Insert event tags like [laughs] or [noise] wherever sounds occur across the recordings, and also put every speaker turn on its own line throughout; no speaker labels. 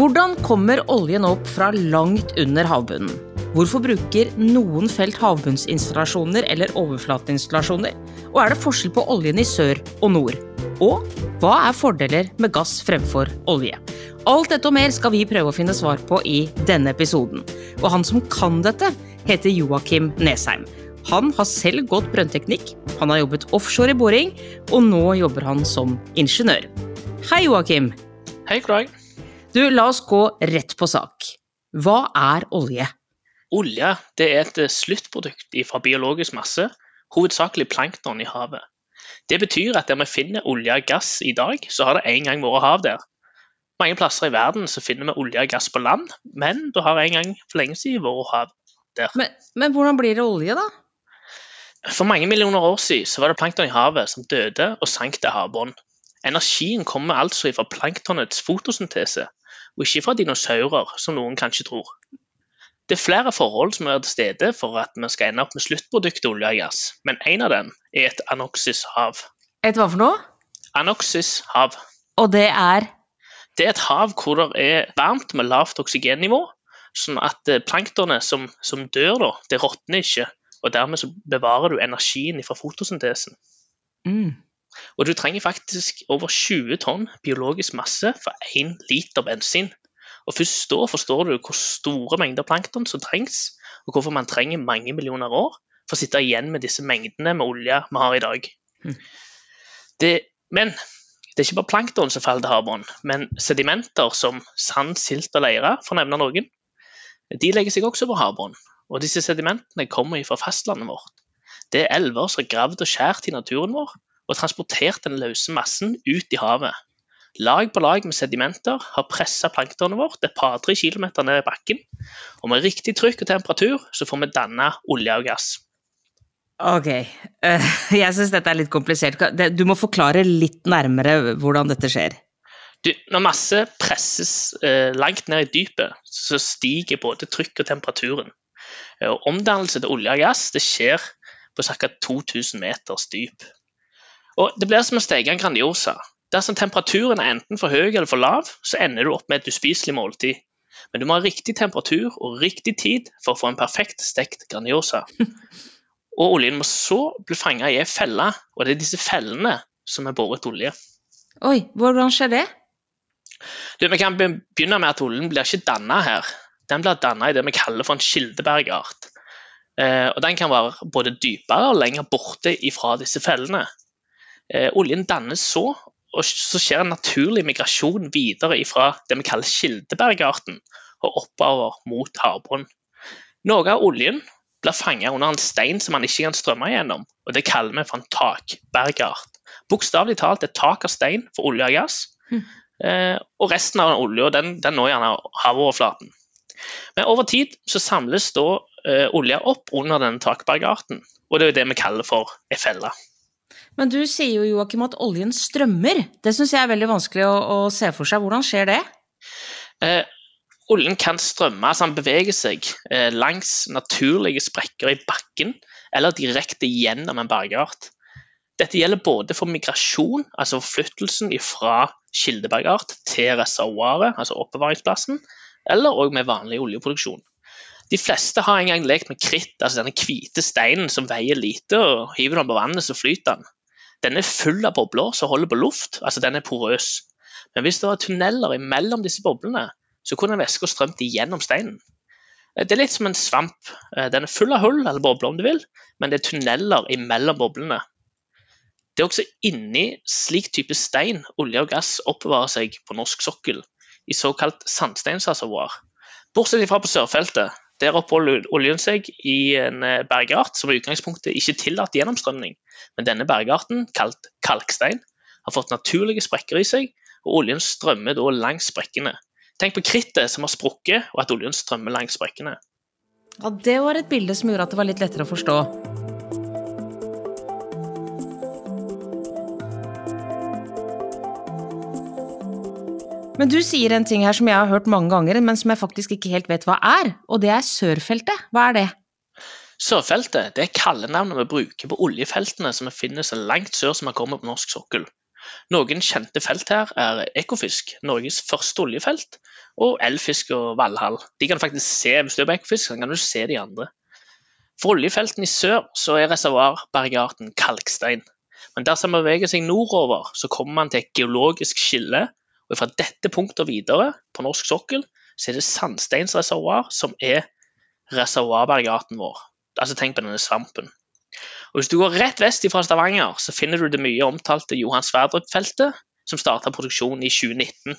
Hvordan kommer oljen opp fra langt under havbunnen? Hvorfor bruker noen felt havbunnsinstallasjoner eller overflateinstallasjoner? Og er det forskjell på oljen i sør og nord? Og hva er fordeler med gass fremfor olje? Alt dette og mer skal vi prøve å finne svar på i denne episoden. Og han som kan dette, heter Joakim Nesheim. Han har selv gått brønnteknikk, han har jobbet offshore i boring, og nå jobber han som ingeniør. Hei, Joakim.
Hei, dag.
Du, la oss gå rett på sak. Hva er olje?
Olje det er et sluttprodukt fra biologisk masse, hovedsakelig plankton i havet. Det betyr at der vi finner olje og gass i dag, så har det en gang vært hav der. Mange plasser i verden så finner vi olje og gass på land, men det har en gang for lenge siden vært hav der.
Men, men hvordan blir det olje, da?
For mange millioner år siden så var det plankton i havet som døde og sank til havbånd. Energien kommer altså fra planktonets fotosyntese, og ikke fra dinosaurer, som noen kanskje tror. Det er flere forhold som er til stede for at vi skal ende opp med sluttproduktet olje og gass, men en av dem er et anoxis-hav.
Et hva for noe?
Anoxis-hav.
Og det er
Det er et hav hvor det er varmt med lavt oksygennivå, sånn at eh, planktonet som, som dør, da, det råtner ikke, og dermed så bevarer du energien fra fotosyntesen.
mm.
Og du trenger faktisk over 20 tonn biologisk masse for 1 liter bensin. Og først da forstår du hvor store mengder plankton som trengs, og hvorfor man trenger mange millioner år for å sitte igjen med disse mengdene med olje vi har i dag.
Mhm.
Det, men det er ikke bare plankton som faller til havbunnen, men sedimenter som sand, silt og leire, for å nevne noen, de legger seg også på havbunnen. Og disse sedimentene kommer fra fastlandet vårt. Det er elver som er gravd og skjært i naturen vår, og transportert den løse massen ut i havet. Lag på lag med sedimenter har pressa planktonet vårt et par-tre kilometer ned i bakken, og med riktig trykk og temperatur så får vi danna olje og gass.
Ok, eh, jeg syns dette er litt komplisert. Du må forklare litt nærmere hvordan dette skjer.
Du, når masse presses eh, langt ned i dypet, så stiger både trykk og temperaturen. Eh, omdannelse til olje og gass det skjer på ca. 2000 meters dyp. Og Det blir som å steke en Grandiosa. Dersom temperaturen er enten for høy eller for lav, så ender du opp med et uspiselig måltid. Men du må ha riktig temperatur og riktig tid for å få en perfekt stekt Grandiosa. [laughs] Og oljen må så bli fanga i ei felle, og det er disse fellene som er båret olje.
Oi, hvordan skjer det?
Du, vi kan begynne med at oljen blir ikke danna her. Den blir danna i det vi kaller for en kildebergart. Eh, og Den kan være både dypere og lenger borte ifra disse fellene. Eh, oljen dannes så, og så skjer en naturlig migrasjon videre fra det vi kaller kildebergarten, og oppover mot havbunnen. Noe av oljen blir fanget under en stein som man ikke kan strømme gjennom, og det kaller vi for en takbergart. Bokstavelig talt et tak av stein for olje og gass.
mm.
Eh, og resten av olja den, den når gjerne havoverflaten. Men over tid så samles da eh, olje opp under denne takbergarten, og det er det vi kaller for ei felle.
Men du sier jo, Joakim, at oljen strømmer. Det syns jeg er veldig vanskelig å, å se for seg. Hvordan skjer det?
Eh, oljen kan strømme, altså den beveger seg eh, langs naturlige sprekker i bakken eller direkte gjennom en bergart. Dette gjelder både for migrasjon, altså forflyttelsen fra kildebergart til reservoaret, altså oppbevaringsplassen, eller òg med vanlig oljeproduksjon. De fleste har en gang lekt med kritt, altså denne hvite steinen som veier lite, og hiver den på vannet, så flyter den. Den er full av bobler som holder på luft, altså den er porøs. Men hvis det var tunneler imellom disse boblene, så kunne væska strømt igjennom steinen. Eh, Det er litt som en svamp. Eh, Den er full av hull, eller bobler om du vil, men det er tunneler imellom boblene. Det er også inni slik type stein olje og gass oppbevarer seg på norsk sokkel, i såkalt sandsteinsreservoar. Bortsett fra på sørfeltet. Der oppholder oljen seg i en eh, bergart som i utgangspunktet ikke tillater gjennomstrømning. Men denne bergarten, kalt kalkstein, har fått naturlige sprekker i seg, og oljen strømmer da langs sprekkene. Tenk på krittet som har sprukket, og at oljen strømmer langs sprekkene.
Ja, Det var et bilde som gjorde at det var litt lettere å forstå. Men du sier en ting her som jeg har hørt mange ganger, men som jeg faktisk ikke helt vet hva er, og det er sørfeltet. Hva er det?
Sørfeltet det er kallenavnet vi bruker på oljefeltene som vi finner så langt sør som vi kommer på norsk sokkel. Noen kjente felt her er Ekofisk, Norges første oljefelt, og Elfisk og Valhall. De kan faktisk se hvis du er på Ekofisk, så kan du se de andre. For oljefeltene i sør så er reservoarbergarten kalkstein. Men dersom man beveger seg nordover, så kommer man til et geologisk skille. Og fra dette punktet videre på norsk sokkel så er det sandsteinsreservoar som er reservoarbergarten vår. Altså tenk på denne svampen. Og Hvis du går rett vest fra Stavanger, så finner du det mye omtalte Johan Sverdrup-feltet, som starta produksjonen i 2019.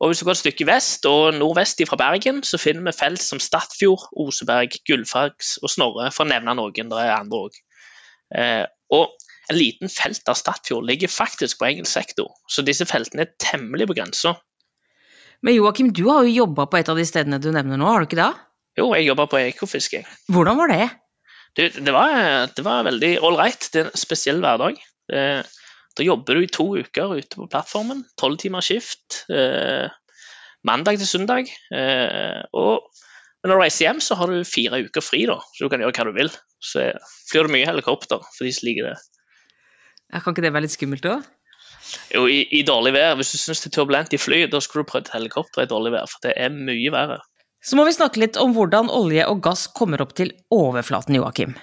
Og Hvis du går et stykke vest og nordvest fra Bergen, så finner vi felt som Stadfjord, Oseberg, Gullfaks og Snorre, for å nevne noen. Det er andre òg. Eh, og en liten felt av Statfjord ligger faktisk på engelsk sektor, så disse feltene er temmelig på grensa.
Men Joakim, du har jo jobba på et av de stedene du nevner nå, har du ikke det?
Jo, jeg jobba på ekofiske.
Hvordan var det?
Du, det, var, det var veldig ålreit. Det er en spesiell hverdag. da jobber du i to uker ute på plattformen. Tolv timers skift. Eh, mandag til søndag. Eh, og når du reiser hjem, så har du fire uker fri, da, så du kan gjøre hva du vil. Så flyr du mye helikopter for de som liker det.
Kan ikke det være litt skummelt òg?
Jo, i, i, dårlig vær. Hvis du syns det er turbulent i fly, da skulle du prøvd helikopter i dårlig vær, for det er mye verre.
Så må vi snakke litt om hvordan olje og gass kommer opp til overflaten, Joakim.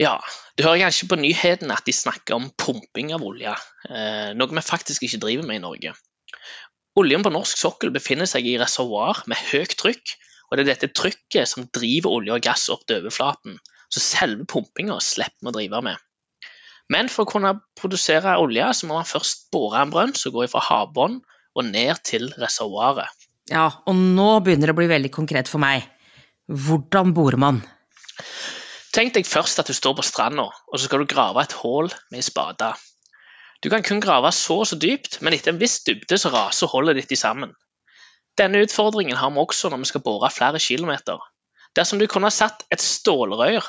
Ja, du hører kanskje på nyhetene at de snakker om pumping av olje, eh, noe vi faktisk ikke driver med i Norge. Oljen på norsk sokkel befinner seg i reservoar med høyt trykk, og det er dette trykket som driver olje og gass opp til overflaten, så selve pumpinga slipper vi å drive med. Men for å kunne produsere olje, så må man først bore en brønn som går fra havbunnen og ned til reservoaret.
Ja, og nå begynner det å bli veldig konkret for meg. Hvordan borer man?
Tenk deg først at du står på stranda, og så skal du grave et hull med en spade. Du kan kun grave så og så dypt, men etter en viss dybde så raser hullet ditt sammen. Denne utfordringen har vi også når vi skal bore flere kilometer. Dersom du kunne ha satt et stålrør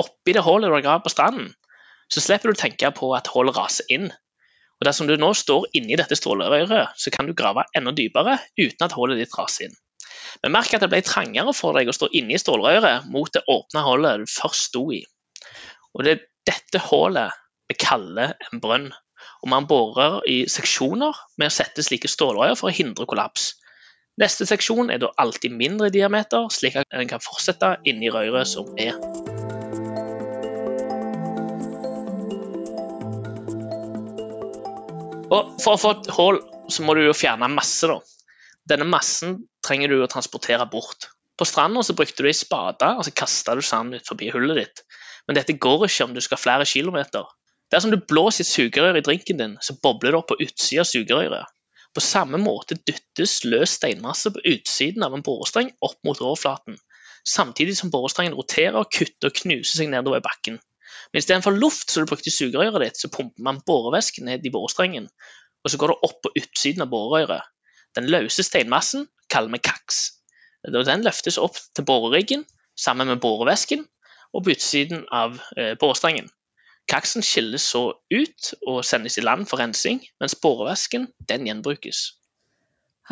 oppi det hullet du har gravd på stranden, så slipper du å tenke på at hull raser inn. Og Dersom du nå står inni dette strålerøret, så kan du grave enda dypere uten at hullet ditt raser inn. Men merk at det ble trangere for deg å stå inni strålerøret mot det åpne hullet du først sto i. Og Det er dette hullet vi kaller en brønn. Og Man borer i seksjoner med å sette slike stålrøyer for å hindre kollaps. Neste seksjon er da alltid mindre i diameter, slik at en kan fortsette inni røret som er. Og For å få et hull så må du jo fjerne masse. da. Denne massen trenger du å transportere bort. På stranda brukte du ei spade og så kasta du sand ut forbi hullet ditt. Men dette går ikke om du skal flere kilometer. Dersom du blåser et sugerør i drinken din, så bobler det opp på utsida av sugerøret. På samme måte dyttes løs steinmasse på utsiden av en borestreng opp mot overflaten, samtidig som borestrengen roterer, kutter og knuser seg nedover bakken. Men istedenfor luft som du brukte i sugerøret ditt, så pumper man borevæske ned i borestrengen, og så går det opp på utsiden av borerøret. Den løse steinmassen kaller vi kaks. Den løftes opp til boreriggen sammen med borevæsken og på utsiden av eh, borestrengen. Kaksen skilles så ut og sendes i land for rensing, mens borevæsken den gjenbrukes.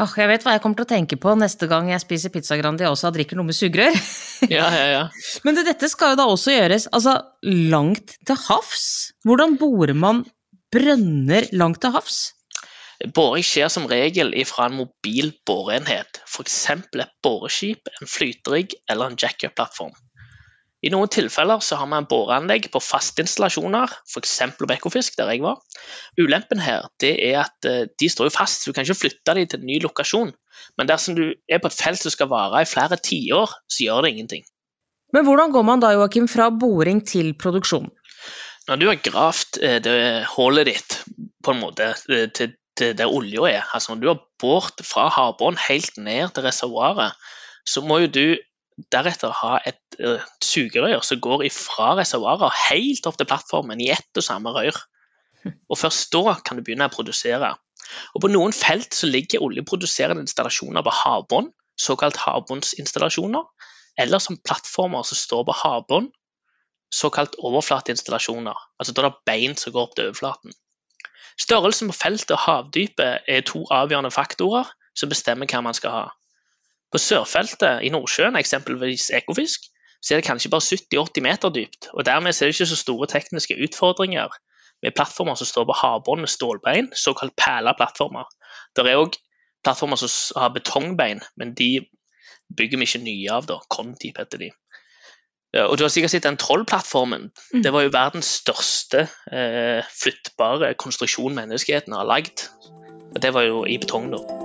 Oh, jeg vet hva jeg kommer til å tenke på neste gang jeg spiser pizza Grandiosa og drikker noe med sugerør. [laughs]
ja, ja, ja. [laughs]
Men det, dette skal jo da også gjøres altså, langt til havs. Hvordan borer man brønner langt til havs?
Boring skjer som regel fra en mobil boreenhet, f.eks. et boreskip, en flyterigg eller en jackup-plattform. I noen tilfeller så har man boreanlegg på faste installasjoner, f.eks. Ekofisk, der jeg var. Ulempen her det er at eh, de står jo fast, så du kan ikke flytte dem til en ny lokasjon. Men dersom du er på et felt som skal vare i flere tiår, så gjør det ingenting.
Men hvordan går man da, Joakim, fra boring til produksjon?
Når du har gravd eh, det hullet ditt på en måte eh, til, til der olja er, altså når du har båret fra havbunnen helt ned til reservoaret, så må jo du deretter ha et uh, sugerør som går fra reservoaret helt opp til plattformen i ett og samme rør. Og Først da kan du begynne å produsere. Og På noen felt så ligger oljeproduserende installasjoner på havbånd, såkalt havbåndsinstallasjoner, eller som plattformer som står på havbånd, såkalt overflateinstallasjoner. Altså da det er bein som går opp til overflaten. Størrelsen på feltet og havdypet er to avgjørende faktorer som bestemmer hva man skal ha. På sørfeltet i Nordsjøen, eksempelvis Ekofisk, så er det kanskje bare 70-80 meter dypt. og Dermed er det ikke så store tekniske utfordringer med plattformer som står på havbunnen med stålbein, såkalt perleplattformer. Det er òg plattformer som har betongbein, men de bygger vi ikke nye av. da, Contip heter de. Og Du har sikkert sett den Troll-plattformen. Mm. Det var jo verdens største eh, flyttbare konstruksjon menneskeheten har lagd. Og Det var jo i betong, da.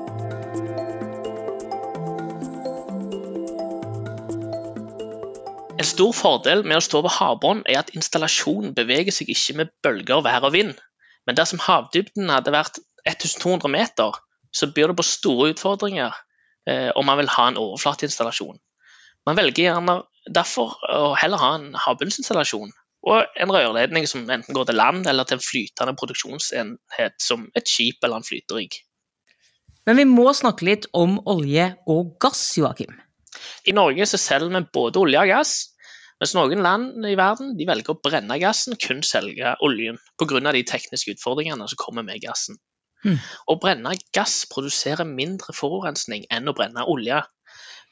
En stor fordel med å stå ved havbånd er at installasjonen beveger seg ikke med bølger, vær og vind. Men dersom havdybden hadde vært 1200 meter, så byr det på store utfordringer eh, om man vil ha en overflateinstallasjon. Man velger gjerne derfor å heller ha en havbunnsinstallasjon og en rørledning som enten går til land eller til en flytende produksjonsenhet som et skip eller en flyterigg.
Men vi må snakke litt om olje og gass, Joakim.
I Norge så selger vi både olje og gass, mens noen land i verden de velger å brenne gassen, kun selge oljen pga. de tekniske utfordringene som kommer med gassen. Mm. Å brenne gass produserer mindre forurensning enn å brenne olje.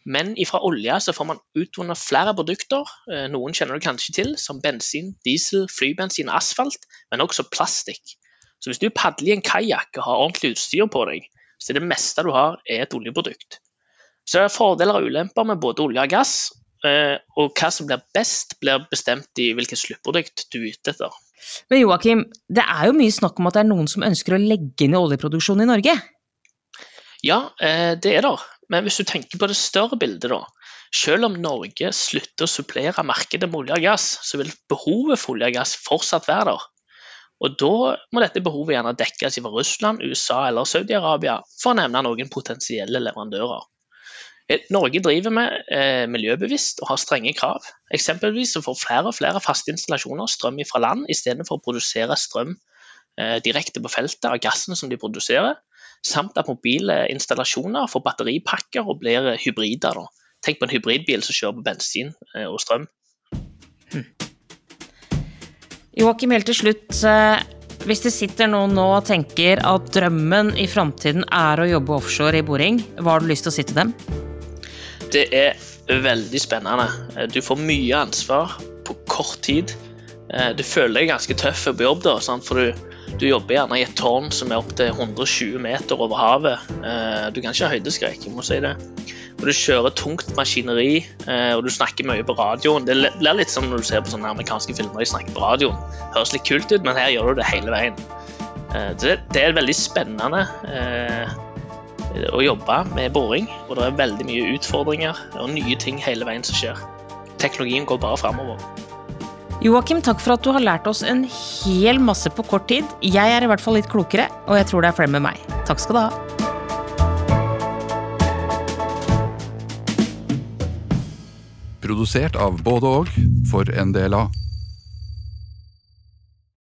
Men ifra olje så får man utvunnet flere produkter, eh, noen kjenner du kanskje til, som bensin, diesel, flybensin asfalt, men også plastikk. Så hvis du padler i en kajakk og har ordentlig utstyr på deg, så er det meste du har, er et oljeprodukt. Så det er fordeler og ulemper med både olje og gass, Eh, og hva som blir best, blir bestemt i hvilket sluttprodukt du er ute etter.
Men Joakim, det er jo mye snakk om at det er noen som ønsker å legge ned oljeproduksjonen i Norge?
Ja, eh, det er det. Men hvis du tenker på det større bildet, da. Selv om Norge slutter å supplere markedet med olje og gass, så vil behovet for olje og gass fortsatt være der. Og da må dette behovet gjerne dekkes fra Russland, USA eller Saudi-Arabia, for å nevne noen potensielle leverandører. Eh, Norge driver med eh, miljøbevisst og har strenge krav. Eksempelvis så får flere og flere faste installasjoner strøm fra land istedenfor å produsere strøm eh, direkte på feltet av gassen som de produserer, samt at mobile installasjoner får batteripakker og blir hybrider. Da. Tenk på en hybridbil som kjører på bensin eh, og strøm. Hm.
Joakim, helt til slutt. Eh, hvis det sitter noen nå og tenker at drømmen i framtiden er å jobbe offshore i boring, hva har du lyst til å si til dem?
Det er veldig spennende. Eh, du får mye ansvar på kort tid. Eh, du føler deg ganske tøff på jobb, da, for du, du, jobber gjerne i et tårn som er opptil 120 meter over havet. Eh, du kan ikke ha høydeskrekk, jeg må si det. Og Du kjører tungt maskineri, og du snakker mye på radioen. Det blir litt som når du ser på sånne amerikanske filmer de snakker på radioen. Høres litt kult ut, men her gjør du det hele veien. Det, er veldig spennende å jobbe med boring, og det er veldig mye utfordringer og nye ting hele veien som skjer. Teknologien går bare framover.
Joakim, takk for at du har lært oss en hel masse på kort tid. Jeg er i hvert fall litt klokere, og jeg tror det er flere med meg. Takk skal du ha.
Produsert av både og for NDLA.